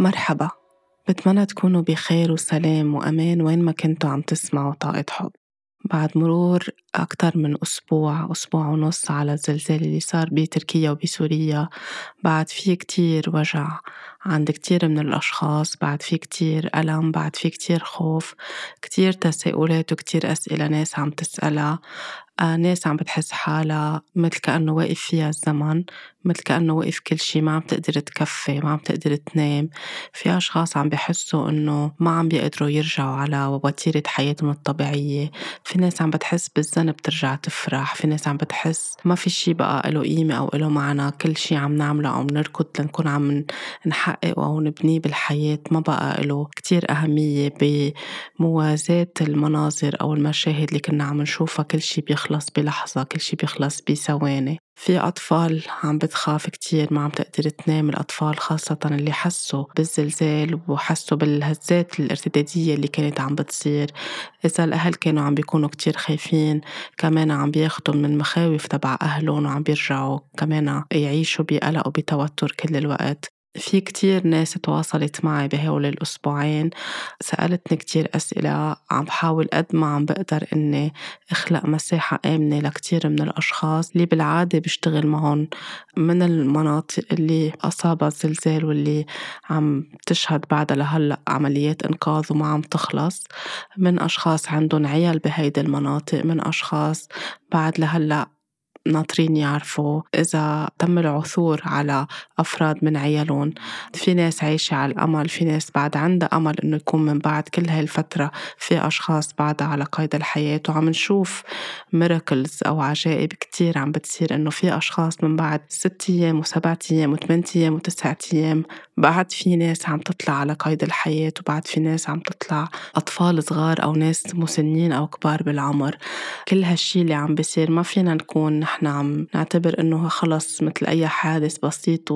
مرحبا. بتمنى تكونوا بخير وسلام وأمان وين ما كنتوا عم تسمعوا طاقة حب. بعد مرور أكتر من أسبوع أسبوع ونص على الزلزال اللي صار بتركيا وبسوريا. بعد في كتير وجع عند كتير من الأشخاص بعد في كتير ألم بعد في كتير خوف كتير تساؤلات وكتير أسئلة ناس عم تسألها. آه، ناس عم بتحس حالها مثل كأنه واقف فيها الزمن مثل كأنه وقف كل شي ما عم تقدر تكفي ما عم تقدر تنام. في أشخاص عم بحسوا إنه ما عم بيقدروا يرجعوا على وتيرة حياتهم الطبيعية. في ناس عم بتحس بالذنب ترجع تفرح في ناس عم بتحس ما في شي بقى له قيمة أو له معنى كل شي عم نعمله أو نركض لنكون عم نحققه أو نبنيه بالحياة ما بقى له كتير أهمية بموازاة المناظر أو المشاهد اللي كنا عم نشوفها كل شي بيخلص بلحظة كل شي بيخلص بثواني. في أطفال عم بتخاف كتير ما عم تقدر تنام الأطفال خاصة اللي حسوا بالزلزال وحسوا بالهزات الارتدادية اللي كانت عم بتصير. إذا الأهل كانوا عم بيكونوا كتير خايفين كمان عم بياخدوا من المخاوف تبع أهلهم وعم بيرجعوا كمان يعيشوا بقلق وبتوتر كل الوقت. في كتير ناس تواصلت معي بهول الأسبوعين سألتني كتير أسئلة عم بحاول قد ما عم بقدر إني أخلق مساحة آمنة لكتير من الأشخاص اللي بالعادة بشتغل معهم من المناطق اللي أصابها الزلزال واللي عم تشهد بعدها لهلأ عمليات إنقاذ وما عم تخلص. من أشخاص عندهم عيال بهيدي المناطق من أشخاص بعد لهلأ ناطرين يعرفوا إذا تم العثور على أفراد من عيالهم. في ناس عايشة على الأمل في ناس بعد عندها أمل إنه يكون من بعد كل هاي الفترة في أشخاص بعدها على قيد الحياة. وعم نشوف ميراكلز أو عجائب كتير عم بتصير إنه في أشخاص من بعد ست أيام وسبعة أيام وثمانية أيام وتسعة أيام بعد في ناس عم تطلع على قيد الحياة وبعد في ناس عم تطلع أطفال صغار أو ناس مسنين أو كبار بالعمر. كل هالشي اللي عم بيصير ما فينا نكون نحن عم نعتبر إنه خلص مثل أي حادث بسيط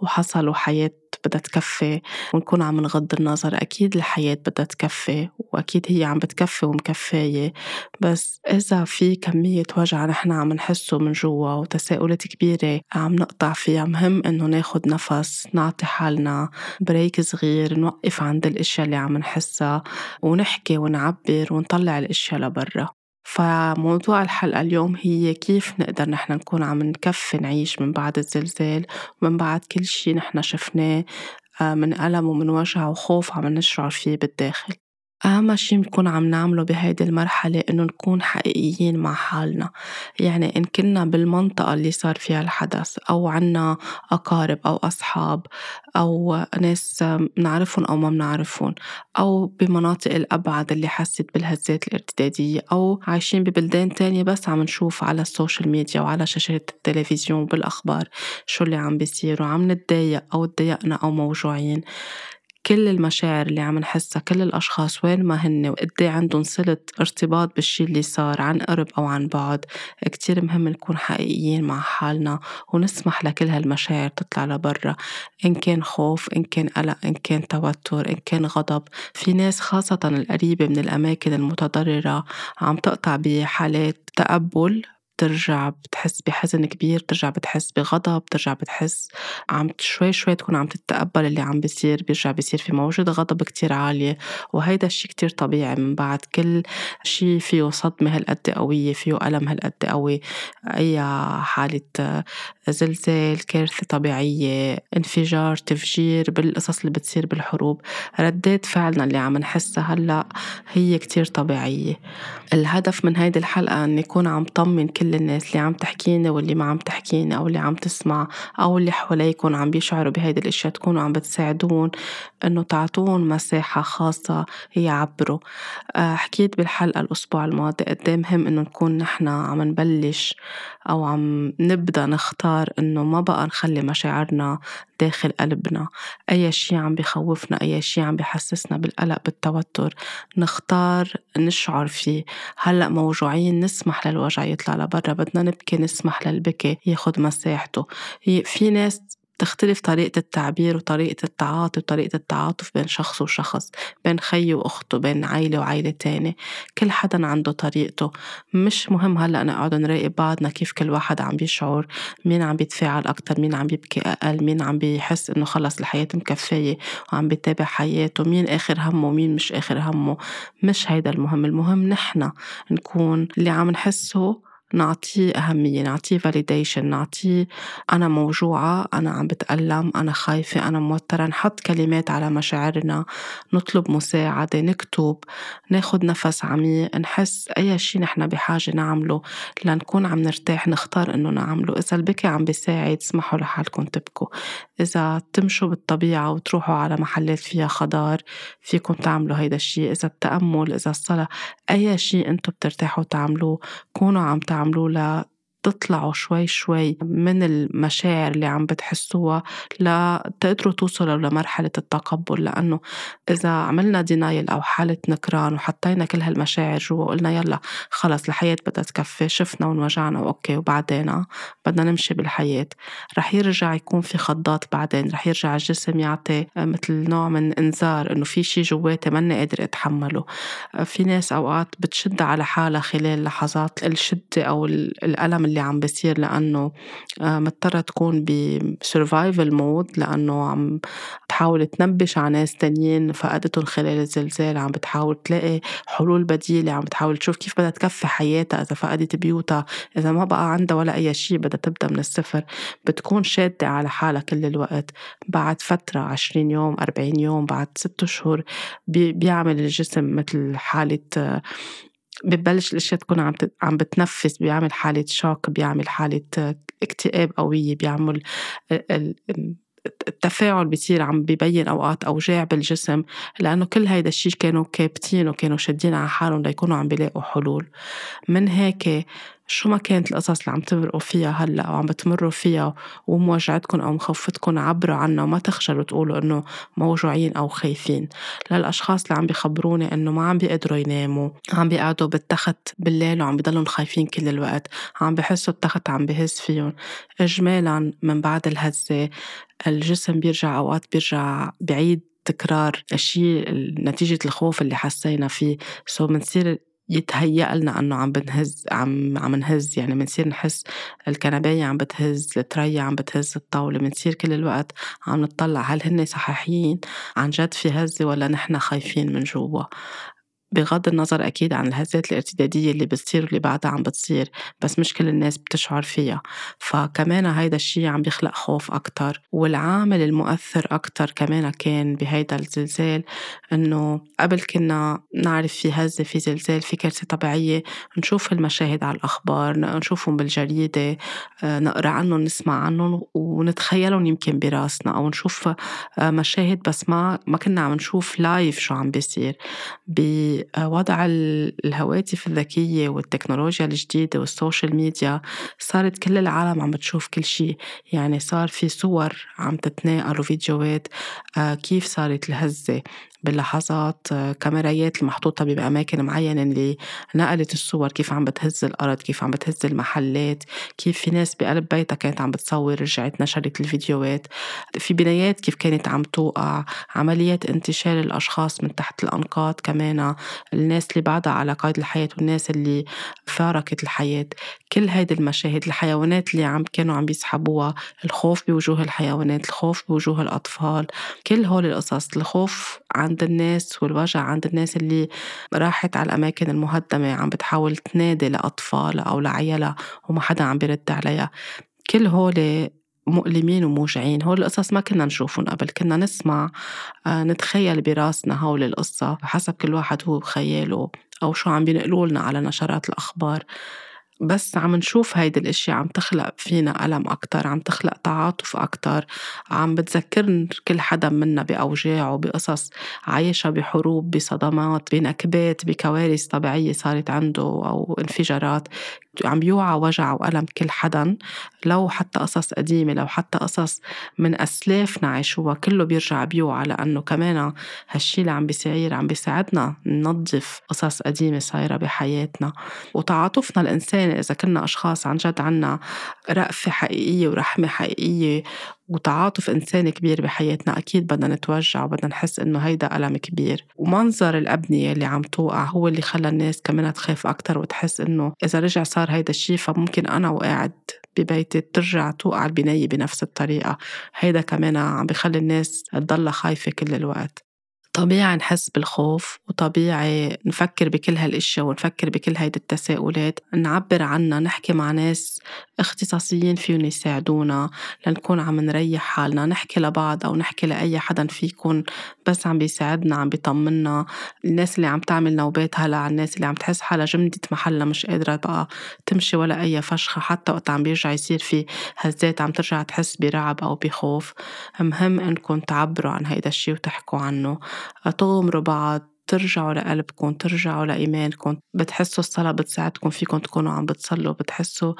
وحصل وحياة بدها تكفي ونكون عم نغض النظر. أكيد الحياة بدها تكفي وأكيد هي عم بتكفي ومكفاية بس إذا في كمية وجع نحن عم نحسه من جوا وتساؤلات كبيرة عم نقطع فيها مهم إنه ناخد نفس نعطي حالنا بريك صغير نوقف عند الأشياء اللي عم نحسها ونحكي ونعبر ونطلع الأشياء لبرا. فموضوع الحلقة اليوم هي كيف نقدر نحن نكون عم نكفي نعيش من بعد الزلزال ومن بعد كل شي نحن شفناه آه، من ألم ومن وجع وخوف عم نشعر فيه بالداخل. أهم شي بنكون عم نعمله بهيدي المرحلة إنه نكون حقيقيين مع حالنا. يعني إن كنا بالمنطقة اللي صار فيها الحدث أو عنا أقارب أو أصحاب أو ناس بنعرفهم أو ما بنعرفهم أو بمناطق الأبعد اللي حست بالهزات الارتدادية أو عايشين ببلدان تانية بس عم نشوف على ال social media وعلى شاشات التلفزيون وبالأخبار شو اللي عم بيصير وعم نتضايق أو تضايقنا أو موجوعين. كل المشاعر اللي عم نحسها كل الأشخاص وين ما هن وقد إيه عندهم صلة ارتباط بالشي اللي صار عن قرب أو عن بعد كتير مهم نكون حقيقيين مع حالنا ونسمح لكل هالمشاعر تطلع لبرا. إن كان خوف إن كان قلق إن كان توتر إن كان غضب. في ناس خاصة القريبة من الأماكن المتضررة عم تقطع بحالات تقبل بترجع بتحس بحزن كبير بترجع بتحس بغضب بترجع بتحس عم شوي شوي تكون عم تتقبل اللي عم بيصير بيرجع بيصير في موجة غضب كتير عالية وهيدا الشي كتير طبيعي من بعد كل شي فيه صدمة هالقد قوية فيه ألم هالقد قوي. أي حالة زلزال كارثة طبيعية انفجار تفجير بالقصص اللي بتصير بالحروب. ردات فعلنا اللي عم نحسها هلأ هي كتير طبيعية. الهدف من هيدي الحلقة أن يكون عم طمن كل الناس اللي عم تحكينا واللي ما عم تحكينا أو اللي عم تسمع أو اللي حواليكم عم بيشعروا بهيدي الأشياء تكونوا عم بتساعدون إنه تعطون مساحة خاصة يعبروا. آه، حكيت بالحلقة الأسبوع الماضي قد إيه مهم إنه نكون نحن عم نبلش أو عم نبدأ نختار إنه ما بقى نخلي مشاعرنا داخل قلبنا. أي شي عم بخوفنا أي شي عم بحسسنا بالقلق بالتوتر نختار نشعر فيه. هلأ موجوعين نسمح للوجع يطلع لبرا بدنا نبكي نسمح للبكي ياخد مساحته. في ناس بتختلف طريقة التعبير وطريقة التعاطي وطريقة التعاطف بين شخص وشخص بين خي وأخته بين عيلة وعيلة تانية كل حدا عنده طريقته. مش مهم هلأ نقعد نراقب بعضنا كيف كل واحد عم بيشعر مين عم بيتفاعل أكتر مين عم بيبكي أقل مين عم بيحس إنه خلص الحياة مكفية وعم بيتابع حياته مين آخر همه ومين مش آخر همه. مش هيدا المهم. المهم نحنا نكون اللي عم نحسه نعطيه أهمية نعطيه validation نعطيه أنا موجوعة أنا عم بتألم أنا خايفة أنا موترة. نحط كلمات على مشاعرنا نطلب مساعدة نكتب ناخد نفس عميق نحس أي شي نحن بحاجة نعمله. لنكون عم نرتاح نختار إنه نعمله. إذا البكي عم بيساعد اسمحوا لحالكم تبكوا. إذا تمشوا بالطبيعة وتروحوا على محلات فيها خضار فيكم تعملوا هيدا الشي. إذا التأمل إذا الصلاة أي شي أنتم بترتاحوا تعملوه كونوا عم تعملوا تعملوا تطلعوا شوي شوي من المشاعر اللي عم بتحسوها لتقدروا توصلوا لمرحلة التقبل. لأنه إذا عملنا دينايل أو حالة نكران وحطينا كل هالمشاعر جوا وقلنا يلا خلص الحياة بدها تكفي شفنا وانوجعنا وأوكي وبعدين بدنا نمشي بالحياة. رح يرجع يكون في خضات بعدين رح يرجع الجسم يعطي مثل نوع من إنذار إنه في شي جواتي ماني قادر أتحمله. في ناس أوقات بتشد على حالها خلال لحظات الشدة أو الألم اللي عم بصير لأنه آه، مضطرة تكون ب survival mode لأنه عم تحاول تنبش على ناس تانيين فقدتهم خلال الزلزال. عم بتحاول تلاقي حلول بديلة. عم بتحاول تشوف كيف بدها تكفي حياتها إذا فقدت بيوتها إذا ما بقى عندها ولا أي شيء بدها تبدأ من الصفر. بتكون شادة على حالها كل الوقت. بعد فترة عشرين يوم أربعين يوم بعد ست شهور بيعمل الجسم مثل حالة ببلش الأشياء تكون عم عم بتنفس بيعمل حالة شوك بيعمل حالة اكتئاب قوية بيعمل التفاعل بيصير عم ببين أوقات أوجاع بالجسم لأنه كل هيدا الشيء كانوا كابتين وكانوا شادين على حالهم ليكونوا عم بيلاقوا حلول. من هيك شو ما كانت القصص اللي عم تمرقوا فيها هلأ أو عم بتمروا فيها وموجعتكم أو مخوفتكم عبروا عنها وما تخجلوا تقولوا إنه موجوعين أو خايفين. للأشخاص اللي عم بيخبروني إنه ما عم بيقدروا يناموا عم بيقعدوا بالتخت بالليل وعم بضلهم خايفين كل الوقت عم بحسوا التخت عم بهز فيهم. اجمالا من بعد الهزة الجسم بيرجع أوقات بيرجع بعيد تكرار الشيء نتيجة الخوف اللي حسينا فيه. سو بنصير يتهيأ لنا إنه عم بنهز عم عم نهز يعني بنصير نحس الكنباية عم بتهز التريا عم بتهز الطاولة بنصير كل الوقت عم نطلع هل هن صحيحين عن جد في هزة ولا نحن خايفين من جوا؟ بغض النظر أكيد عن الهزات الارتدادية اللي بتصير واللي بعدها عم بتصير بس مش كل الناس بتشعر فيها. فكمان هيدا الشيء عم بيخلق خوف أكتر والعامل المؤثر أكتر كمان كان بهيدا الزلزال إنه قبل كنا نعرف في هزة في زلزال في كارثة طبيعية نشوف المشاهد على الأخبار نشوفهم بالجريدة آه، نقرأ عنهم نسمع عنهم ونتخيلهم يمكن براسنا أو نشوف آه، مشاهد بس ما ما كنا عم نشوف live شو عم بيصير. بوضع الهواتف الذكية والتكنولوجيا الجديدة وال social media صارت كل العالم عم بتشوف كل شيء يعني صار في صور عم تتناقل وفيديوهات آه، كيف صارت الهزة. باللحظات كاميرايات المحطوطة بأماكن معينة اللي نقلت الصور كيف عم بتهز الأرض كيف عم بتهز المحلات كيف في ناس بقلب بيتها كانت عم بتصور رجعت نشرت الفيديوهات. في بنايات كيف كانت عم توقع عمليات انتشال الأشخاص من تحت الأنقاض كمان الناس اللي بعدها على قيد الحياة والناس اللي فارقت الحياة. كل هيدي المشاهد الحيوانات اللي عم كانوا عم بيسحبوها الخوف بوجوه الحيوانات الخوف بوجوه الأطفال كل هول القصص الخوف عند الناس والوجع عند الناس اللي راحت على الأماكن المهدمة عم بتحاول تنادي لأطفالها أو لعيالها وما حدا عم بيرد عليها. كل هول مؤلمين وموجعين. هول القصص ما كنا نشوفهم قبل كنا نسمع آه، نتخيل براسنا هول القصة حسب كل واحد هو بخياله أو شو عم بينقلوا لنا على نشرات الأخبار. بس عم نشوف هيدي الاشياء عم تخلق فينا ألم أكتر عم تخلق تعاطف أكتر عم بتذكرن كل حدا منا بأوجاعه بقصص عايشها بحروب بصدمات بنكبات بكوارث طبيعية صارت عنده أو انفجارات. عم بيوعى وجع وألم كل حدا لو حتى قصص قديمة لو حتى قصص من أسلافنا عاشوها كله بيرجع بيوعى لأنه كمان هالشي اللي عم بيصير عم بيساعدنا ننظف قصص قديمة صايرة بحياتنا. وتعاطفنا الإنساني إذا كنا أشخاص عن جد عنا رأفة حقيقية ورحمة حقيقية وتعاطف إنساني كبير بحياتنا أكيد بدنا نتوجع وبدنا نحس إنه هيدا ألم كبير. ومنظر الأبنية اللي عم توقع هو اللي خلى الناس كمان تخاف أكتر وتحس إنه إذا رجع صار هيدا الشيء فممكن أنا وقاعد ببيتي ترجع توقع البناية بنفس الطريقة. هيدا كمان عم بخلي الناس تضلها خايفة كل الوقت. طبيعي نحس بالخوف وطبيعي نفكر بكل هالأشياء ونفكر بكل هيدي التساؤلات. نعبر عنها نحكي مع ناس اختصاصيين فيهم يساعدونا لنكون عم نريح حالنا. نحكي لبعض أو نحكي لأي حدا فيكم بس عم بيساعدنا عم بيطمنا الناس اللي عم تعمل نوبات هلأ الناس اللي عم تحس حالها جمدت محلها مش قادرة بقى تمشي ولا أي فشخة. حتى وقت عم بيرجع يصير في هزات عم ترجع تحس برعب أو بخوف. مهم إنكم تعبروا عن هيدا الشي وتحكوا عنه. تغمروا بعض ترجعوا لقلبكم ترجعوا لإيمانكم. بتحسوا الصلاة بتساعدكم فيكم تكونوا عم بتصلوا بتحسوا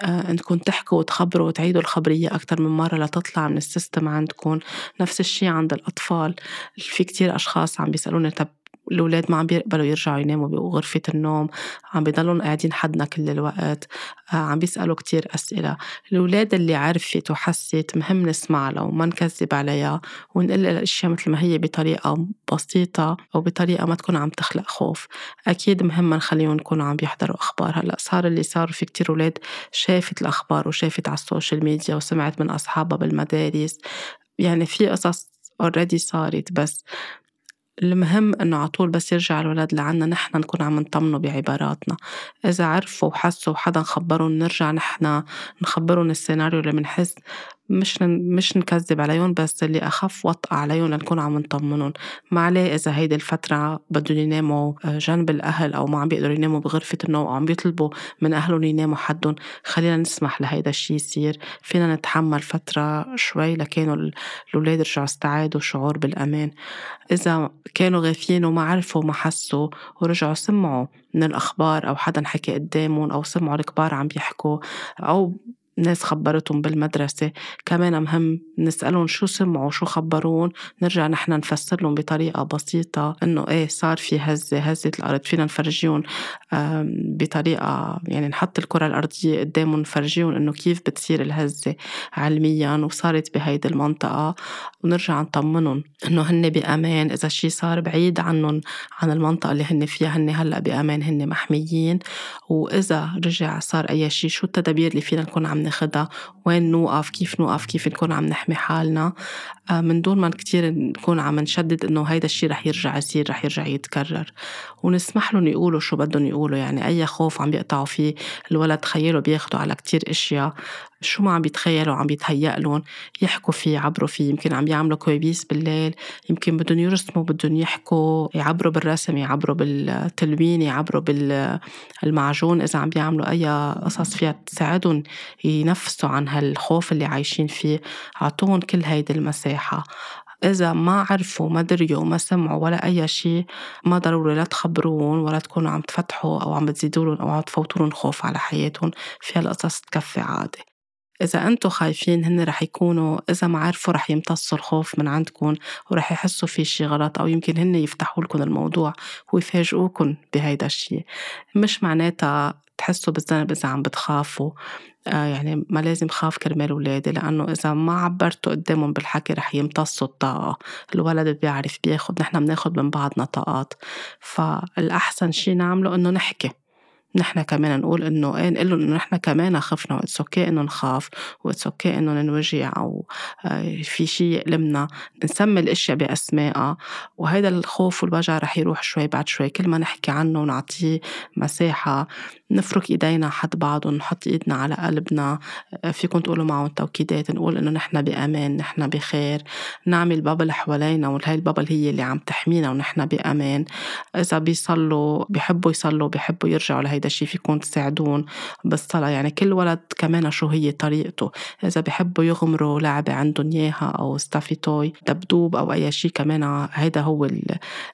آه إنكم تحكوا وتخبروا وتعيدوا الخبرية أكتر من مرة لتطلع من السيستم عندكم. نفس الشي عند الأطفال. في كتير أشخاص عم بيسألوني طب الأولاد ما عم بيقبلوا يرجعوا يناموا بغرفة النوم عم بيضلون قاعدين حدنا كل الوقت. آه، عم بيسألوا كتير أسئلة. الأولاد اللي عرفت وحست مهم نسمع لها وما نكذب عليها ونقول الأشياء مثل ما هي بطريقة بسيطة أو بطريقة ما تكون عم تخلق خوف. أكيد مهم نخليهم يكونوا عم بيحضروا أخبار. هلأ صار اللي صار في كتير أولاد شافت الأخبار وشافت على ال social media وسمعت من أصحابها بالمدارس. يعني في قصص already صارت بس المهم إنه على طول بس يرجع الولد لعنا نحن نكون عم نطمنه بعباراتنا. إذا عرفوا وحسوا وحدا خبرهم نرجع نحن نخبرهم السيناريو اللي بنحس مش مش نكذب عليهم بس اللي أخف وطأة عليهم لنكون عم نطمنهم ما عليه إذا هيدي الفترة بدهم يناموا آه، جنب الأهل أو ما عم بيقدروا يناموا بغرفة النوم أو عم بيطلبوا من أهلهم يناموا حدهم. خلينا نسمح لهيدا الشي يصير. فينا نتحمل فترة شوي لكانوا الأولاد يرجعوا استعادوا شعور بالأمان. إذا كانوا غافيين وما عرفوا وما حسوا ورجعوا سمعوا من الأخبار أو حدا حكي قدامهم أو سمعوا الكبار عم بيحكوا أو ناس خبرتهم بالمدرسة كمان مهم نسألهم شو سمعوا شو خبرون نرجع نحن نفسر لهم بطريقة بسيطة إنه إيه صار في هزة هزة الأرض فينا نفرجيهم بطريقة يعني نحط الكرة الأرضية قدامهم نفرجيهم إنه كيف بتصير الهزة علميا وصارت بهيدي المنطقة ونرجع نطمنهم إنه هن بأمان إذا شي صار بعيد عنهم عن المنطقة اللي هن فيها. هن هلأ بأمان هن محميين. وإذا رجع صار أي شي شو التدابير اللي فينا نكون عم ناخدها وين نوقف كيف نوقف كيف نكون عم نحمي حالنا. آه، من دون ما كتير نكون عم نشدد إنه هيدا الشيء رح يرجع يصير رح يرجع يتكرر. ونسمح لهم يقولوا شو بدهم يقولوا يعني أي خوف عم بيقطعوا فيه الولد تخيلوا بياخدوا على كتير أشياء. شو ما عم بيتخيلوا عم بيتهيأ لهم يحكوا فيه يعبروا فيه. يمكن عم يعملوا كويبيس بالليل يمكن بدهم يرسموا بدهم يحكوا يعبروا بالرسم يعبروا بالتلوين يعبروا بالمعجون. إذا عم بيعملوا أي قصص فيها تساعدهم ينفسوا عن هالخوف اللي عايشين فيه. عطوهم كل هيدي المساحة. إذا ما عرفوا ما دريوا ما سمعوا ولا أي شيء ما ضروري لا تخبرون ولا تكونوا عم تفتحوا أو عم بتزيدوا لهم أو عم تفوتوا لهم خوف على حياتهم. في هالقصص تكفي عادي. إذا أنتم خايفين هن رح يكونوا إذا ما عرفوا رح يمتصوا الخوف من عندكم ورح يحسوا في شي غلط أو يمكن هن يفتحوا لكم الموضوع ويفاجئوكم بهيدا الشي. مش معناتها تحسوا بالذنب إذا عم بتخافوا. آه يعني ما لازم خاف كرمال ولادي لأنه إذا ما عبرتوا قدامهم بالحكي رح يمتصوا الطاقة. الولد بيعرف بياخد نحن بناخد من بعضنا طاقات. فالأحسن شي نعمله إنه نحكي. نحن كمان نقول إنه إيه نقول إنه نحن كمان خفنا و it's okay إنه نخاف و it's okay إنه ننوجع أو آه، في شيء يألمنا. نسمي الأشياء باسمائها وهذا الخوف والوجع رح يروح شوي بعد شوي. كل ما نحكي عنه ونعطيه مساحة. نفرك إيدينا حد بعض ونحط إيدنا على قلبنا. آه، فيكم تقولوا معهم توكيدات نقول إنه نحن بأمان نحن بخير. نعمل بابل حوالينا وهي البابل هي اللي عم تحمينا ونحن بأمان. إذا بيصلوا بيحبوا يصلوا بيحبوا يرجعوا لهيدا الشيء فيكم تساعدون بالصلاة. يعني كل ولد كمان شو هي طريقته. إذا بيحبوا يغمروا لعبة عندهم إياها أو stuffy toy دبدوب أو أي شيء كمان هيدا هو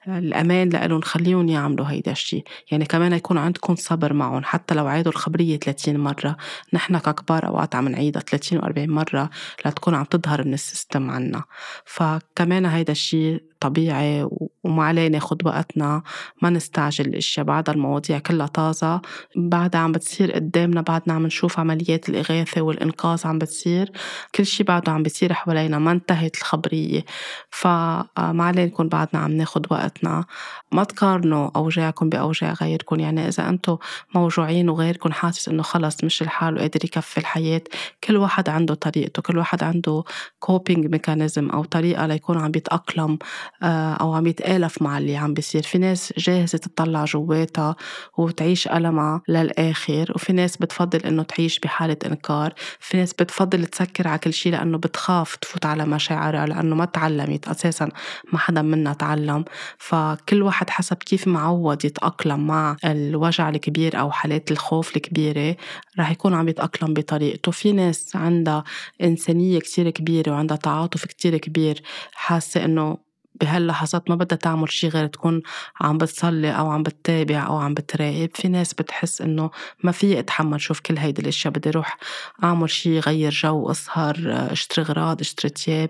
الأمان لإلهم خليهم يعملوا هيدا الشيء يعني كمان يكون عندكم صبر معهم. حتى لو عادوا الخبرية 30 مرة نحن ككبار أوقات عم نعيدها 30 و40 مرة لتكون عم تظهر من ال system عنا. فكمان هيدا الشيء طبيعي وما عليه ناخد وقتنا ما نستعجل الأشياء بعد المواضيع كلها طازة بعدها عم بتصير قدامنا بعدنا عم نشوف عمليات الإغاثة والإنقاذ عم بتصير كل شي بعده عم بيصير حوالينا ما انتهت الخبرية. فما عليه نكون بعدنا عم ناخد وقتنا. ما تقارنوا أوجاعكم بأوجاع غيركم. يعني إذا أنتم موجوعين وغيركم حاسس إنه خلص مش الحال وقادر يكفي الحياة كل واحد عنده طريقته كل واحد عنده coping mechanism أو طريقة ليكون عم بيتأقلم آه، أو عم يتآلف مع اللي عم بيصير. في ناس جاهزة تطلع جواتها وتعيش ألمها للآخر وفي ناس بتفضل إنه تعيش بحالة إنكار. في ناس بتفضل تسكر على كل شيء لأنه بتخاف تفوت على مشاعرها لأنه ما تعلمت أساسا ما حدا منا تعلم. فكل واحد حسب كيف معود يتأقلم مع الوجع الكبير أو حالات الخوف الكبيرة رح يكون عم يتأقلم بطريقته. في ناس عندها إنسانية كتير كبيرة وعندها تعاطف كتير كبير حاسة إنه بهاللحظات ما بدها تعمل شي غير تكون عم بتصلي أو عم بتتابع أو عم بتراقب. في ناس بتحس إنه ما في أتحمل شوف كل هيدي الأشياء بدي أروح أعمل شي غير جو أسهر أشتري غراض أشتري تياب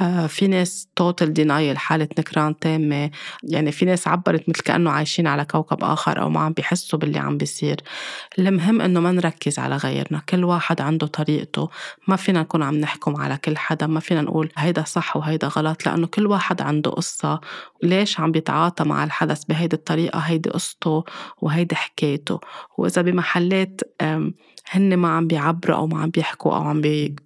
آه، في ناس total denial حالة نكران تامة. يعني في ناس عبرت مثل كأنه عايشين على كوكب آخر أو ما عم بيحسوا باللي عم بيصير. المهم إنه ما نركز على غيرنا. كل واحد عنده طريقته. ما فينا نكون عم نحكم على كل حدا. ما فينا نقول هيدا صح وهيدا غلط لأنه كل واحد عنده قصة ليش عم بيتعاطى مع الحدث بهيدي الطريقة هيدي قصته وهيدي حكايته؟ وإذا بمحلات هن ما عم بيعبروا أو ما عم بيحكوا أو عم بي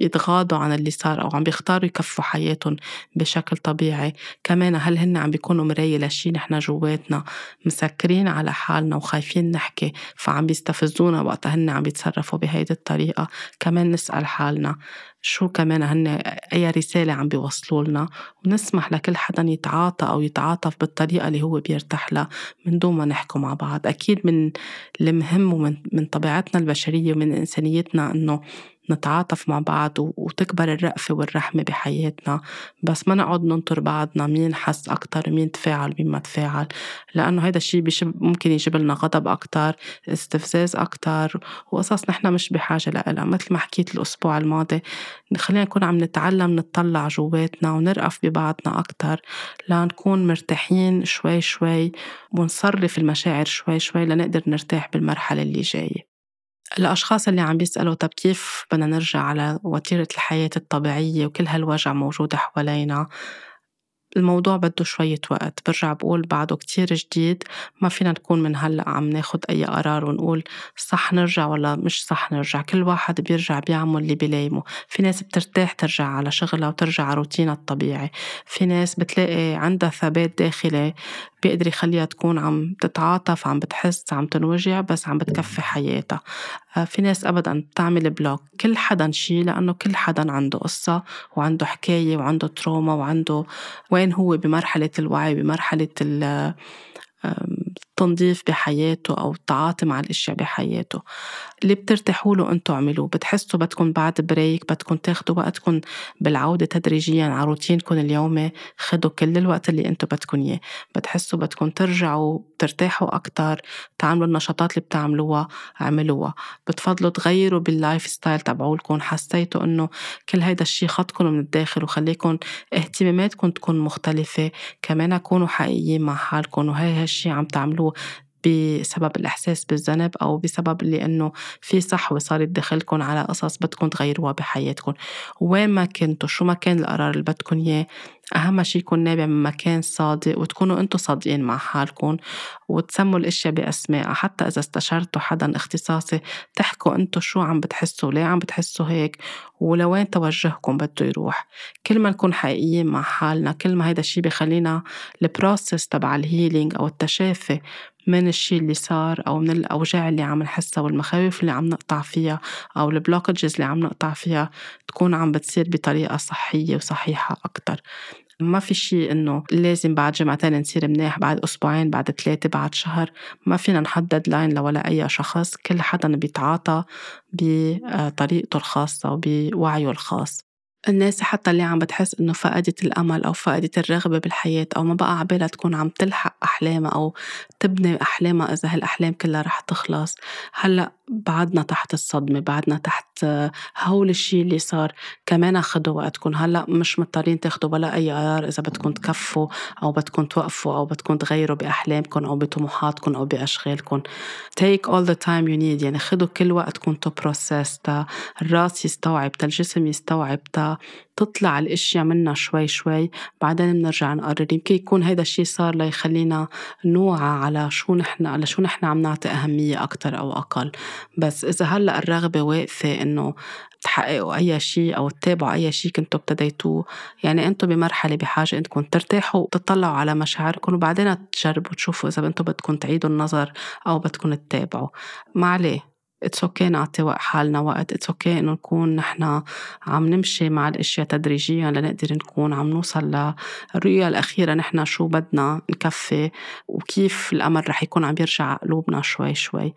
يتغاضوا عن اللي صار أو عم بيختاروا يكفوا حياتهم بشكل طبيعي كمان هل هن عم بيكونوا مراية لشي نحن جواتنا مسكرين على حالنا وخايفين نحكي فعم بيستفزونا وقت هن عم بيتصرفوا بهيدي الطريقة؟ كمان نسأل حالنا. شو كمان هن أي رسالة عم بيوصلوا لنا؟ ونسمح لكل حدا يتعاطى أو يتعاطف بالطريقة اللي هو بيرتاح لها من دون ما نحكوا مع بعض. أكيد من المهم ومن من طبيعتنا البشرية ومن إنسانيتنا إنه نتعاطف مع بعض وتكبر الرأفة والرحمة بحياتنا. بس ما نقعد ننطر بعضنا مين حس أكتر ومين تفاعل ومين ما تفاعل. لأنه هذا الشيء ممكن يجيب لنا غضب أكتر استفزاز أكتر وقصص نحن مش بحاجة لها مثل ما حكيت الأسبوع الماضي خلينا نكون عم نتعلم نطلع جواتنا ونرأف ببعضنا أكتر. لنكون مرتاحين شوي شوي ونصرف المشاعر شوي شوي لنقدر نرتاح بالمرحلة اللي جاية. الأشخاص اللي عم بيسألوا طب كيف بدنا نرجع على وتيرة الحياة الطبيعية وكل هالوجع موجودة حوالينا؟ الموضوع بده شوية وقت برجع بقول بعده كتير جديد ما فينا نكون من هلأ عم ناخد أي قرار ونقول صح نرجع ولا مش صح نرجع. كل واحد بيرجع بيعمل اللي بلايمه في ناس بترتاح ترجع على شغلها وترجع على روتينها الطبيعي. في ناس بتلاقي عندها ثبات داخلي بيقدر يخليها تكون عم تتعاطف عم بتحس عم تنوجع بس عم بتكفي حياتها. آه، في ناس أبدا بتعمل block. كل حدا شي لأنه كل حدا عنده قصة وعنده حكاية وعنده trauma وعنده وين هو بمرحلة الوعي بمرحلة التنظيف بحياته أو التعاطي مع الأشياء بحياته. اللي بترتاحوا له أنتوا اعملوه. بتحسوا بدكم بعد break بدكم تاخدوا وقتكم بالعودة تدريجيا على روتينكم اليومي. خدوا كل الوقت اللي أنتوا بدكم إياه. بتحسوا بدكم ترجعوا ترتاحوا أكتر. تعملوا النشاطات اللي بتعملوها اعملوها. بتفضلوا تغيروا بال life style تبعولكم. حسيتوا إنه كل هيدا الشيء خطكم من الداخل وخليكم اهتماماتكم تكون مختلفة. كمان كونوا حقيقيين مع حالكم. وهي هالشي عم تعملوه بسبب الإحساس بالذنب أو بسبب اللي إنه في صحوة صارت داخلكم على قصص بدكم تغيروها بحياتكم وين ما كنتوا شو ما كان القرار اللي بدكم إياه أهم شي يكون نابع من مكان صادق وتكونوا أنتوا صادقين مع حالكم وتسموا الأشياء بأسمائها حتى إذا استشرتوا حدا اختصاصي تحكوا أنتوا شو عم بتحسوا ليه عم بتحسوا هيك ولوين توجهكم بده يروح. كل ما نكون حقيقيين مع حالنا كل ما هيدا الشي بخلينا ال process تبع ال healing أو التشافي من الشي اللي صار أو من الأوجاع اللي عم نحسها والمخاوف اللي عم نقطع فيها أو ال blockages اللي عم نقطع فيها تكون عم بتصير بطريقة صحية وصحيحة أكتر. ما في شيء إنه لازم بعد جمعتين نصير منيح بعد أسبوعين بعد ثلاثة بعد شهر. ما فينا نحدد لاين لولا أي شخص. كل حدا بيتعاطى بطريقته الخاصة وبوعيه الخاص. الناس حتى اللي عم بتحس إنه فقدت الأمل أو فقدت الرغبة بالحياة أو ما بقى عبالها تكون عم تلحق أحلامها أو تبني أحلامها إذا هالأحلام كلها رح تخلص. هلأ بعدنا تحت الصدمة بعدنا تحت هول الشي اللي صار. كمان خدوا وقتكم. هلأ مش مضطرين تاخدوا ولا أي قرار إذا بدكم تكفوا أو بدكم توقفوا أو بدكم تغيروا بأحلامكم أو بطموحاتكم أو بأشغالكم. Take all the time you need. يعني خدوا كل وقتكم to process تا. الرأس يستوعب تا. الجسم يستوعب تا. تطلع الأشياء منا شوي شوي. بعدين بنرجع نقرر. يمكن يكون هيدا الشيء صار ليخلينا نوعى على شو نحن على شو نحن عم نعطي أهمية أكتر أو أقل. بس إذا هلأ الرغبة واقفة إنه تحققوا أي شيء أو تتابعوا أي شيء كنتوا ابتديتوه يعني أنتوا بمرحلة بحاجة إنكم ترتاحوا وتطلعوا على مشاعركم وبعدين تجربوا تشوفوا إذا أنتوا بدكم تعيدوا النظر أو بدكم تتابعوا. ما عليه. it's okay نعطي حالنا وقت. it's okay إنه نكون نحن عم نمشي مع الأشياء تدريجيا لنقدر نكون عم نوصل للرؤية الأخيرة. نحن شو بدنا؟ نكفي. وكيف الامل رح يكون عم يرجع قلوبنا شوي شوي.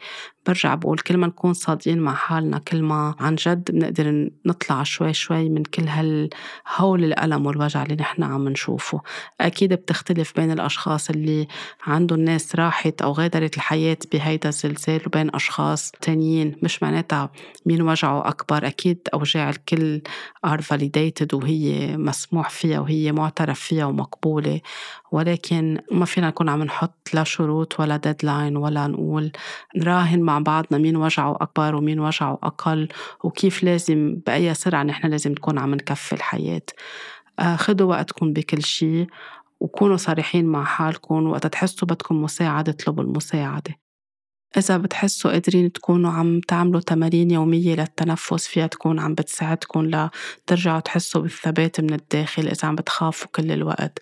برجع بقول كل ما نكون صادقين مع حالنا كل ما عن جد بنقدر نطلع شوي شوي من كل هالهول الألم والوجع اللي نحن عم نشوفه. أكيد بتختلف بين الأشخاص اللي عندهم ناس راحت أو غادرت الحياة بهيدا الزلزال وبين أشخاص تانيين مش معناتها مين وجعه أكبر. أكيد أوجاع الكل are validated وهي مسموح فيها وهي معترف فيها ومقبولة. ولكن ما فينا نكون عم نحط لا شروط ولا ديدلاين ولا نقول نراهن مع بعضنا مين وجعه أكبر ومين وجعه أقل وكيف لازم بأي سرعة نحن لازم نكون عم نكفي الحياة. آه، خدوا وقتكم بكل شيء وكونوا صريحين مع حالكم وقت تحسوا بدكم مساعدة اطلبوا المساعدة. إذا بتحسوا قادرين تكونوا عم تعملوا تمارين يومية للتنفس فيها تكون عم بتساعدكم لترجعوا تحسوا بالثبات من الداخل إذا عم بتخافوا كل الوقت.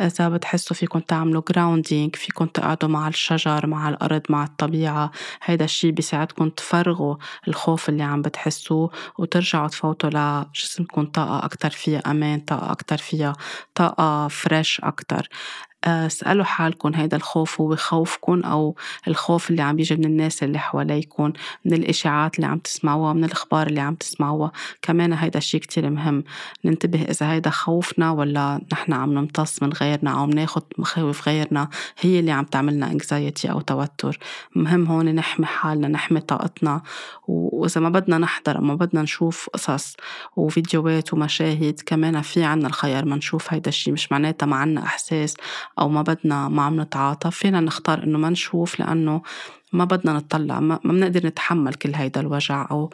إذا بتحسوا فيكم تعملوا جراوندينج فيكم تقعدوا مع الشجر مع الأرض مع الطبيعة هيدا الشي بيساعدكم تفرغوا الخوف اللي عم بتحسوه وترجعوا تفوتوا لجسمكم طاقة أكتر فيها أمان طاقة أكتر فيها طاقة فريش أكتر. اسألوا حالكم هيدا الخوف هو خوفكم أو الخوف اللي عم بيجي من الناس اللي حواليكم من الإشاعات اللي عم تسمعوها من الأخبار اللي عم تسمعوها. كمان هيدا الشيء كتير مهم ننتبه إذا هيدا خوفنا ولا نحن عم نمتص من غيرنا أو بناخد مخاوف غيرنا هي اللي عم تعملنا انكزايتي أو توتر. مهم هون نحمي حالنا نحمي طاقتنا. وإذا ما بدنا نحضر ما بدنا نشوف قصص وفيديوهات ومشاهد كمان في عنا الخيار ما نشوف هيدا الشيء مش معناتها ما عنا إحساس. أو ما بدنا ما عم نتعاطى فينا نختار إنه ما نشوف لأنه ما بدنا نطلع ما بنقدر نتحمل كل هيدا الوجع أو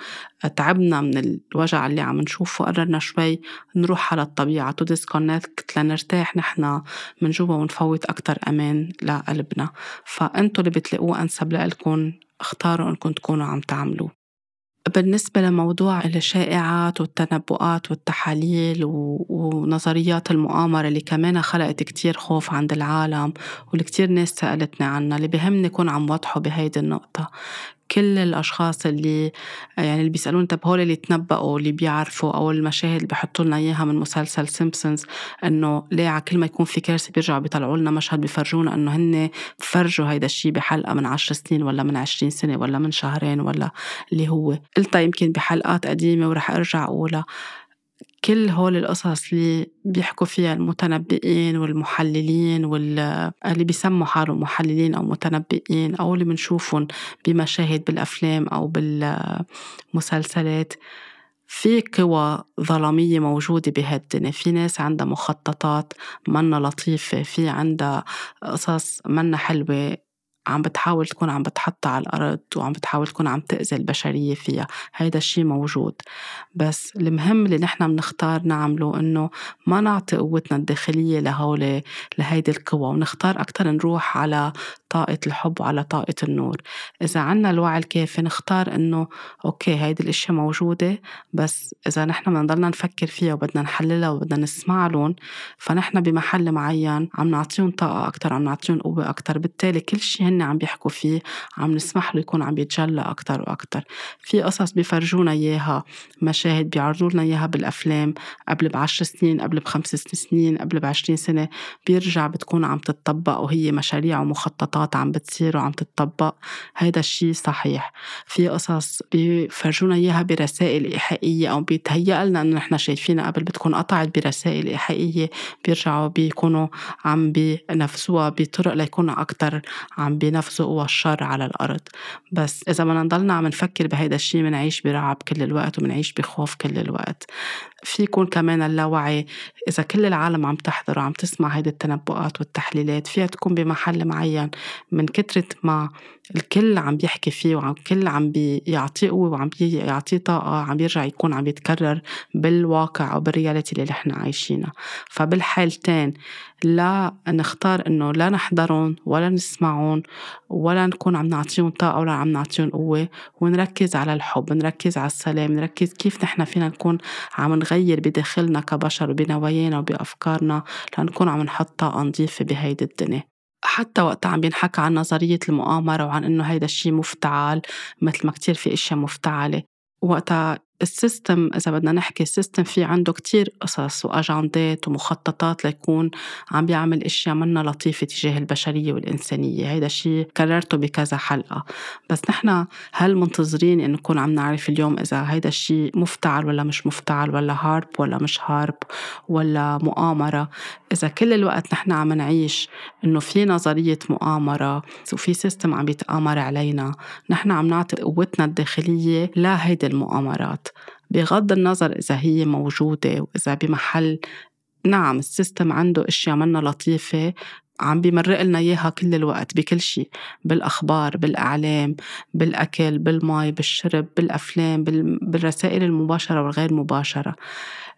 تعبنا من الوجع اللي عم نشوفه. قررنا شوي نروح على الطبيعة to disconnect لنرتاح نحن من جوا ونفوت أكتر أمان لقلبنا. فأنتوا اللي بتلاقوه أنسب لإلكم اختاروا إنكم تكونوا عم تعملوه. بالنسبة لموضوع الشائعات والتنبؤات والتحاليل ونظريات المؤامرة اللي كمان خلقت كتير خوف عند العالم واللي كتير ناس سألتني عنها اللي بهمني يكون عم وضحه بهيدي النقطة. كل الأشخاص اللي يعني اللي بيسألون طب هول اللي تنبأوا اللي بيعرفوا أو المشاهد اللي بيحطوا لنا إياها من مسلسل سيمبسونز إنه ليه على كل ما يكون في كارثة بيرجعوا بيطلعوا لنا مشهد بيفرجونا إنه هن فرجوا هيدا الشيء بحلقة من عشر سنين ولا من عشرين سنة ولا من شهرين ولا اللي هو. قلتها يمكن بحلقات قديمة ورح أرجع أقولها. كل هول القصص اللي بيحكوا فيها المتنبئين والمحللين واللي بيسموا حالهم محللين أو متنبئين أو اللي بنشوفهم بمشاهد بالأفلام أو بالمسلسلات في قوى ظلامية موجودة بهالدنيا. في ناس عندها مخططات منا لطيفة في عندها قصص منا حلوة. عم بتحاول تكون عم بتحط على الأرض وعم بتحاول تكون عم تأذي البشرية فيها. هيدا الشيء موجود. بس المهم اللي نحن بنختار نعمله إنه ما نعطي قوتنا الداخلية لهول لهيدي القوى ونختار أكتر نروح على طاقة الحب وعلى طاقة النور. إذا عنا الوعي الكافي نختار إنه أوكي هيدي الأشياء موجودة بس إذا نحن بدنا نضلنا نفكر فيها وبدنا نحللها وبدنا نسمع لهم فنحن بمحل معين عم نعطيهم طاقة أكتر عم نعطيهم قوة أكتر. بالتالي كل شيء هن عم بيحكوا فيه عم نسمح له يكون عم يتجلى أكتر وأكتر. في قصص بيفرجونا إياها مشاهد بيعرضوا لنا إياها بالأفلام قبل بعشر سنين قبل بخمس سنين قبل بعشرين سنة بيرجع بتكون عم تطبق وهي مشاريع ومخططات. تطبيقات عم بتصير وعم تتطبق هيدا الشيء صحيح. في قصص بيفرجونا إياها برسائل إيحائية أو بيتهيأ لنا إنه نحن شايفينها قبل بتكون قطعت برسائل إيحائية بيرجعوا بيكونوا عم بينفذوها بطرق ليكونوا أكتر عم بينفذوا قوى الشر على الأرض. بس إذا بدنا نضلنا عم نفكر بهيدا الشيء بنعيش برعب كل الوقت وبنعيش بخوف كل الوقت. في يكون كمان اللاوعي إذا كل العالم عم تحضر وعم تسمع هيدي التنبؤات والتحليلات فيها تكون بمحل معين من كترة ما الكل عم بيحكي فيه وعم كل عم بيعطيه قوة وعم بيعطيه طاقة عم بيرجع يكون عم يتكرر بالواقع أو بالرياليتي اللي نحن عايشينها. فبالحالتين لا نختار إنه لا نحضرهم ولا نسمعهم ولا نكون عم نعطيهم طاقة ولا عم نعطيهم قوة ونركز على الحب نركز على السلام نركز كيف نحن فينا نكون عم نغير بداخلنا كبشر وبنوايانا وبأفكارنا لنكون عم نحط طاقة نظيفة بهيدي الدنيا. حتى وقت عم بينحكى عن نظرية المؤامرة وعن إنه هيدا الشيء مفتعل مثل ما كتير في أشياء مفتعلة. وقتها ال system إذا بدنا نحكي ال system في عنده كتير قصص وأجندات ومخططات ليكون عم بيعمل أشياء منا لطيفة تجاه البشرية والإنسانية. هيدا الشيء كررته بكذا حلقة. بس نحن هل منتظرين إن نكون عم نعرف اليوم إذا هيدا الشيء مفتعل ولا مش مفتعل ولا HAARP ولا مش HAARP ولا مؤامرة؟ إذا كل الوقت نحن عم نعيش إنه في نظرية مؤامرة وفي system عم يتآمر علينا نحن عم نعطي قوتنا الداخلية لهيدي المؤامرات. بغض النظر إذا هي موجودة وإذا بمحل نعم ال system عنده أشياء منا لطيفة عم بيمرق لنا إياها كل الوقت بكل شيء بالأخبار بالإعلام بالأكل بالمي بالشرب بالأفلام بالرسائل المباشرة والغير مباشرة.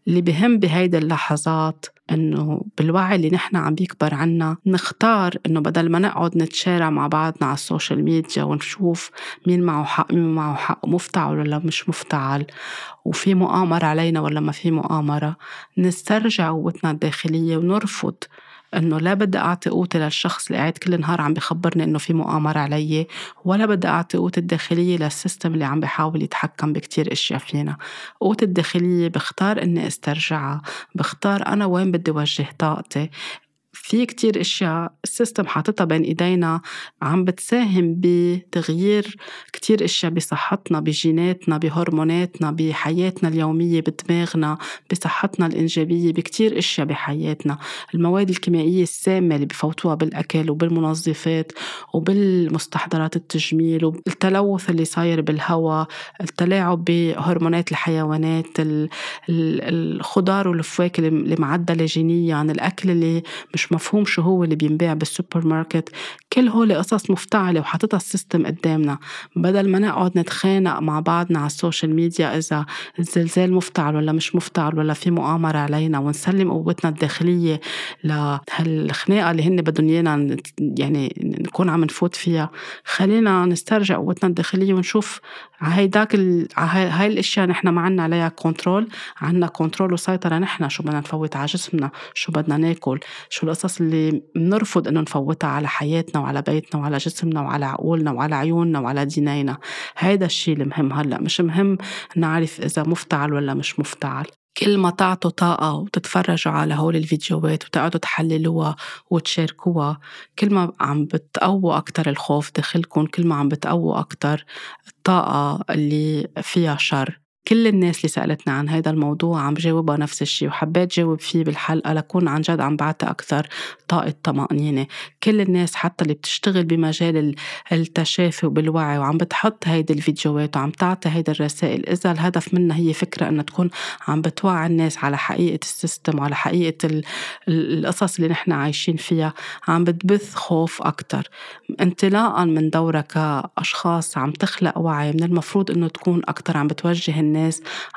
اللي بهم بهيدي اللحظات إنه بالوعي اللي نحن عم بيكبر عنا نختار إنه بدل ما نقعد نتشارع مع بعضنا على ال social media ونشوف مين معه حق مين معه حق مفتعل ولا مش مفتعل وفي مؤامرة علينا ولا ما في مؤامرة نسترجع قوتنا الداخلية ونرفض إنه لا بدي أعطي قوتي للشخص اللي قاعد كل نهار عم بخبرني إنه في مؤامرة علي ولا بدي أعطي قوتي الداخلية لل system اللي عم بيحاول يتحكم بكتير إشياء فينا. قوتي الداخلية بختار إني أسترجعها بختار أنا وين بدي وجه طاقتي. في كتير أشياء السيستم حاططها بين إيدينا عم بتساهم بتغيير كتير أشياء بصحتنا بجيناتنا بهرموناتنا بحياتنا اليومية بدماغنا بصحتنا الإنجابية بكتير أشياء بحياتنا. المواد الكيميائية السامة اللي بفوتوها بالأكل وبالمنظفات وبالمستحضرات التجميل والتلوث اللي صاير بالهواء التلاعب بهرمونات الحيوانات الخضار والفواكه اللي معدلة جينيا الأكل اللي مش مفهوم شو هو اللي بينباع بالسوبر ماركت كل هول قصص مفتعلة وحاططها ال system قدامنا. بدل ما نقعد نتخانق مع بعضنا على ال social media إذا الزلزال مفتعل ولا مش مفتعل ولا في مؤامرة علينا ونسلم قوتنا الداخلية لهالخناقة اللي هن بدهم إيانا يعني نكون عم نفوت فيها خلينا نسترجع قوتنا الداخلية ونشوف هيداك ال... هاي الأشياء نحن ما عنا عليها control عنا control وسيطرة نحن شو بدنا نفوت على جسمنا شو بدنا ناكل شو القصص اللي بنرفض إنه نفوتها على حياتنا وعلى بيتنا وعلى جسمنا وعلى عقولنا وعلى عيوننا وعلى دينينا. هيدا الشيء المهم هلأ مش مهم نعرف إذا مفتعل ولا مش مفتعل. كل ما تعطوا طاقة وتتفرجوا على هول الفيديوهات وتقعدوا تحللوها وتشاركوها كل ما عم بتقووا أكتر الخوف داخلكم كل ما عم بتقووا أكتر الطاقة اللي فيها شر. كل الناس اللي سألتنا عن هذا الموضوع عم جاوبها نفس الشيء وحبيت جاوب فيه بالحلقة لكون عن جد عم بعطي أكثر طاقة طمأنينة. كل الناس حتى اللي بتشتغل بمجال التشافي وبالوعي وعم بتحط هيدي الفيديوهات وعم تعطي هيدي الرسائل إذا الهدف منها هي فكرة أنها تكون عم بتوعي الناس على حقيقة السيستم وعلى حقيقة القصص اللي نحن عايشين فيها عم بتبث خوف أكتر انطلاقا من دورك كأشخاص عم تخلق وعي من المفروض أنه تكون أكتر عم بتوجه الناس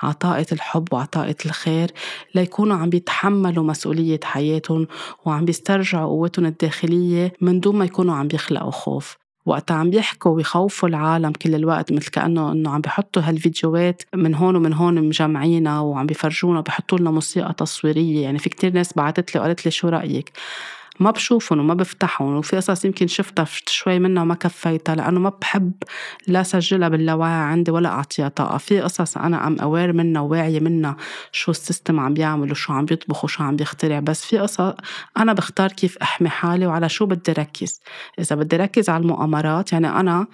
عطاءة الحب وعطاءة الخير ليكونوا عم بيتحملوا مسؤولية حياتهم وعم بيسترجعوا قوتهم الداخلية من دون ما يكونوا عم بيخلقوا خوف. وقت عم بيحكوا ويخوفوا العالم كل الوقت مثل كأنه إنه عم بيحطوا هالفيديوهات من هون ومن هون مجمعينا وعم بيفرجونا وبيحطوا لنا موسيقى تصويرية. يعني في كتير ناس بعثت لي وقالت لي شو رأيك؟ ما بشوفهم وما بفتحهم وفي قصص يمكن شفتها شوي منها وما كفيتها لأنه ما بحب لا سجلها باللاوعي عندي ولا أعطيها طاقة. في قصص أنا I'm aware منها وواعية منها شو ال system عم بيعمل وشو عم بيطبخ وشو عم بيخترع بس في قصص أنا بختار كيف أحمي حالي وعلى شو بدي ركز. إذا بدي ركز على المؤامرات يعني أنا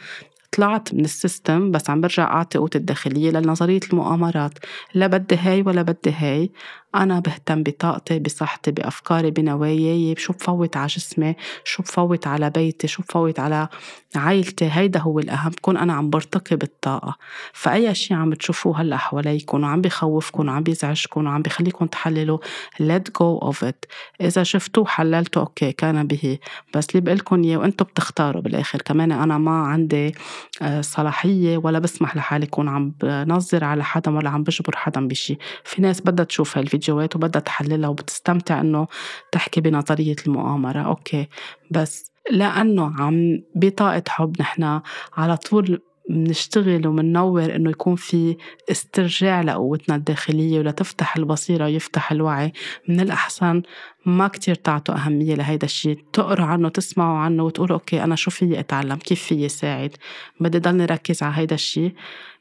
طلعت من ال system بس عم برجع أعطي قوتي الداخلية لنظرية المؤامرات. لا بدي هاي ولا بدي هاي. أنا بهتم بطاقتي بصحتي بأفكاري بنواياي شو بفوت على جسمي شو بفوت على بيتي شو بفوت على عائلتي هيدا هو الأهم بكون أنا عم برتقي بالطاقة. فأي شيء عم تشوفوه هلأ حواليكم وعم بخوفكم وعم بيزعجكم وعم بخليكم تحللوا let go of it. إذا شفتوه حللتوا أوكي كان به. بس اللي بقلكم إياه وأنتم بتختاروا بالآخر. كمان أنا ما عندي آه، صلاحية ولا بسمح لحالي كون عم بنظر على حدا ولا عم بجبر حدا بشي. في ناس بدها تشوف هالفيديوهات وبدها تحللها وبتستمتع إنه تحكي بنظرية المؤامرة. أوكي. بس لأنه عم بطاقة حب نحن على طول بنشتغل وبننور إنه يكون في استرجاع لقوتنا الداخلية ولتفتح البصيرة ويفتح الوعي من الأحسن ما كتير تعطوا أهمية لهيدا الشيء. تقروا عنه تسمعوا عنه وتقولوا أوكي أنا شو فيي أتعلم؟ كيف فيي ساعد؟ بدي ضلني ركز على هيدا الشيء.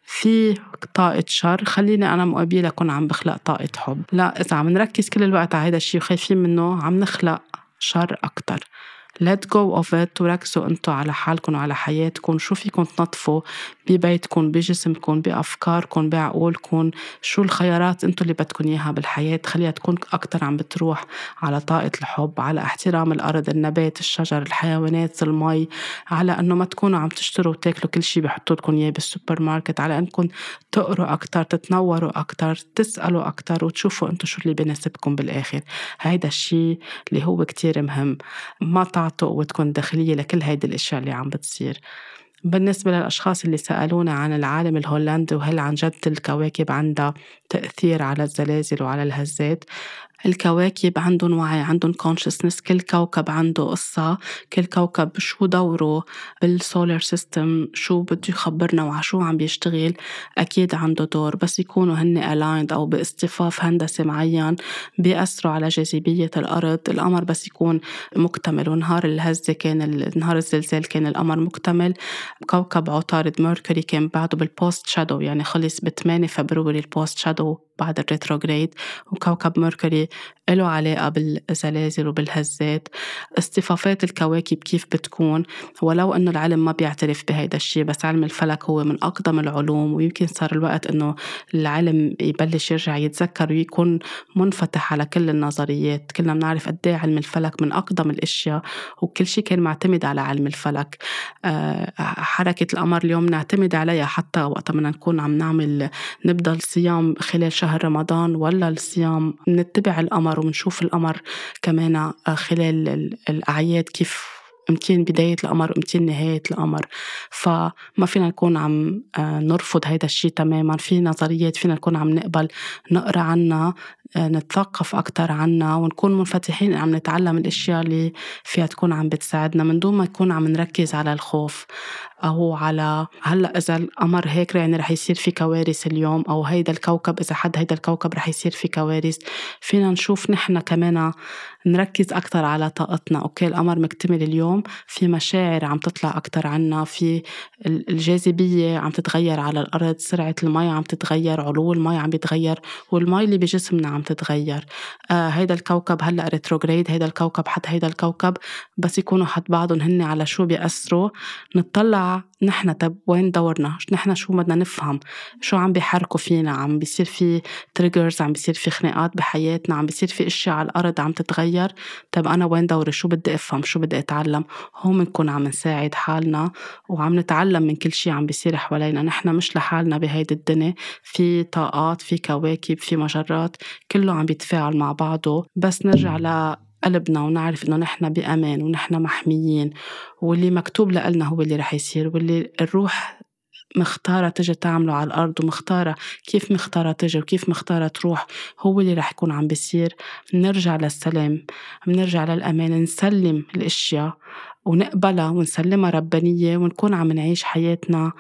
في طاقة شر. خليني أنا مقابلة أكون عم بخلق طاقة حب. لا إذا عم نركز كل الوقت على هيدا الشيء وخايفين منه عم نخلق شر أكتر. Let go of it. وركزوا أنتوا على حالكم وعلى حياتكم. شو فيكم تنظفوا ببيتكم بجسمكم بأفكاركم بعقولكم. شو الخيارات أنتوا اللي بدكم إياها بالحياة؟ خليها تكون أكتر عم بتروح على طاقة الحب على احترام الأرض النبات الشجر الحيوانات المي على أنه ما تكونوا عم تشتروا وتاكلوا كل شيء بحطوا لكم إياه بالسوبر ماركت على أنكم تقروا أكتر تتنوروا أكتر تسألوا أكتر وتشوفوا أنتوا شو اللي بيناسبكم بالآخر. هيدا الشيء اللي هو كتير مهم. ما تعطوا قوتكم الداخلية لكل هيدي الأشياء اللي عم بتصير. بالنسبة للأشخاص اللي سألونا عن العالم الهولندي وهل عن جد الكواكب عندها تأثير على الزلازل وعلى الهزات الكواكب عندهم وعي عندهم consciousness كل كوكب عنده قصة كل كوكب شو دوره بال solar system شو بده يخبرنا وعلى شو عم بيشتغل أكيد عنده دور. بس يكونوا هن aligned أو باصطفاف هندسي معين بيأثروا على جاذبية الأرض. القمر بس يكون مكتمل ونهار الهزة كان نهار الزلزال كان القمر مكتمل. كوكب عطارد Mercury كان بعده بال post shadow يعني خلص ب 8 فبروري ال post shadow بعد ال retrograde وكوكب Mercury له علاقة بالزلازل وبالهزات. اصطفافات الكواكب كيف بتكون؟ ولو أنه العلم ما بيعترف بهيدا الشيء بس علم الفلك هو من أقدم العلوم ويمكن صار الوقت أنه العلم يبلش يرجع يتذكر ويكون منفتح على كل النظريات. كلنا بنعرف قد إيه علم الفلك من أقدم الأشياء وكل شيء كان معتمد على علم الفلك. آه، حركة القمر اليوم نعتمد عليها حتى وقت بدنا نكون عم نعمل نبدأ الصيام خلال شهر رمضان ولا الصيام نتبع القمر وبنشوف القمر كمان آه، خلال الأعياد كيف امتين بداية القمر وامتين نهاية القمر فما فينا نكون عم آه، نرفض هيدا الشيء تماما. في نظريات فينا نكون عم نقبل نقرأ عنها آه، نتثقف أكتر عنها ونكون منفتحين عم نتعلم الأشياء اللي فيها تكون عم بتساعدنا من دون ما نكون عم نركز على الخوف. أو على هلأ إذا القمر هيك يعني رح يصير في كوارث اليوم أو هيدا الكوكب إذا حد هيدا الكوكب رح يصير في كوارث فينا نشوف نحن كمان نركز أكتر على طاقتنا. أوكي القمر مكتمل اليوم في مشاعر عم تطلع أكتر عنا في الجاذبية عم تتغير على الأرض سرعة المي عم تتغير علو المي عم بيتغير والمي اللي بجسمنا عم تتغير. آه هيدا الكوكب هلأ retrograde هيدا الكوكب حد هيدا الكوكب بس يكونوا حد بعضهم هن على شو بيأثروا. نطلع نحن طب وين دورنا؟ نحن شو بدنا نفهم؟ شو عم بيحركوا فينا؟ عم بيصير في triggers عم بيصير في خناقات بحياتنا؟ عم بيصير في أشياء على الأرض عم تتغير؟ طب أنا وين دوري؟ شو بدي أفهم؟ شو بدي أتعلم؟ هون بنكون عم نساعد حالنا وعم نتعلم من كل شيء عم بيصير حوالينا. نحن مش لحالنا بهيدي الدنيا. في طاقات في كواكب في مجرات كله عم بيتفاعل مع بعضه. بس نرجع ل قلبنا ونعرف إنه نحن بأمان ونحن محميين واللي مكتوب لنا هو اللي رح يصير واللي الروح مختارة تجي تعمله على الأرض ومختارة كيف مختارة تجي وكيف مختارة تروح هو اللي رح يكون عم بيصير. بنرجع للسلام بنرجع للأمان نسلم الأشياء ونقبلها ونسلمها ربانية ونكون عم نعيش حياتنا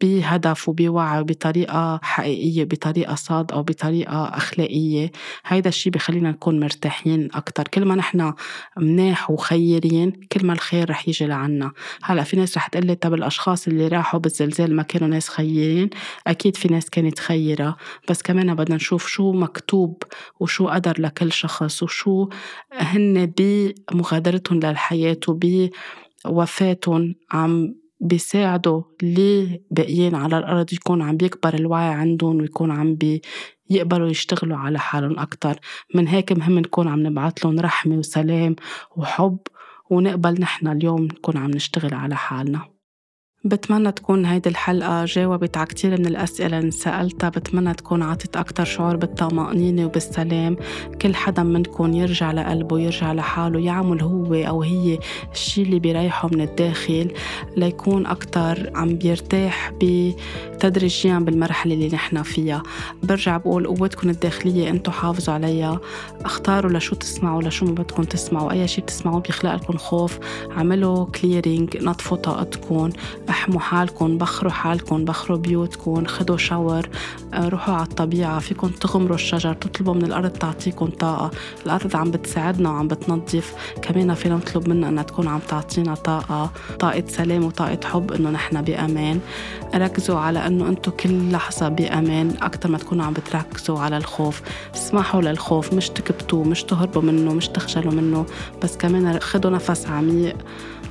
بهدف وبوعي وبطريقة حقيقية بطريقة صادقة وبطريقة أخلاقية. هيدا الشيء بخلينا نكون مرتاحين أكتر. كل ما نحن مناح وخيرين كل ما الخير رح يجي لعنا. هلأ في ناس رح تقلي طب الأشخاص اللي راحوا بالزلزال ما كانوا ناس خيرين؟ أكيد في ناس كانت خيرة. بس كمان بدنا نشوف شو مكتوب وشو قدر لكل شخص وشو هن بمغادرتهم للحياة وبوفاتهم عم بيساعدوا اللي باقيين على الأرض يكون عم بيكبر الوعي عندهم ويكون عم بي يقبلوا يشتغلوا على حالهم أكتر. من هيك مهم نكون عم نبعث لهم رحمة وسلام وحب ونقبل نحن اليوم نكون عم نشتغل على حالنا. بتمنى تكون هيدي الحلقة جاوبت على كتير من الأسئلة اللي سألتها. بتمنى تكون عطت أكتر شعور بالطمأنينة وبالسلام. كل حدا منكم يرجع لقلبه يرجع لحاله يعمل هو أو هي الشي اللي بيريحه من الداخل ليكون أكتر عم بيرتاح تدريجيا بالمرحلة اللي نحن فيها. برجع بقول قوتكم الداخلية أنتو حافظوا عليها. اختاروا لشو تسمعوا لشو ما بدكم تسمعوا. أي شي بتسمعوه بيخلق لكم خوف. عملوا clearing نطفوا طاقتكم. احموا حالكم بخروا حالكم بخروا بيوتكم. خدوا shower آه، روحوا على الطبيعة. فيكم تغمروا الشجر تطلبوا من الأرض تعطيكم طاقة. الأرض عم بتساعدنا وعم بتنظف. كمان فينا نطلب منها أنها تكون عم تعطينا طاقة. طاقة سلام وطاقة حب إنه نحن بأمان. ركزوا على إنه أنتم كل لحظة بأمان أكتر ما تكونوا عم بتركزوا على الخوف. اسمحوا للخوف مش تكبتوا مش تهربوا منه مش تخجلوا منه. بس كمان خدوا نفس عميق.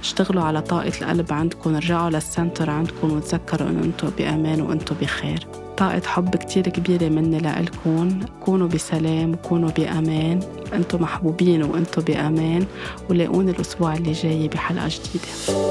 اشتغلوا على طاقة القلب عندكم رجعوا للسنتر عندكم وتذكروا إنه أنتم بأمان وأنتم بخير. طاقة حب كتير كبيرة مني لإلكم. كونوا بسلام وكونوا بأمان. أنتم محبوبين وأنتم بأمان. ولاقوني الأسبوع اللي جاي بحلقة جديدة.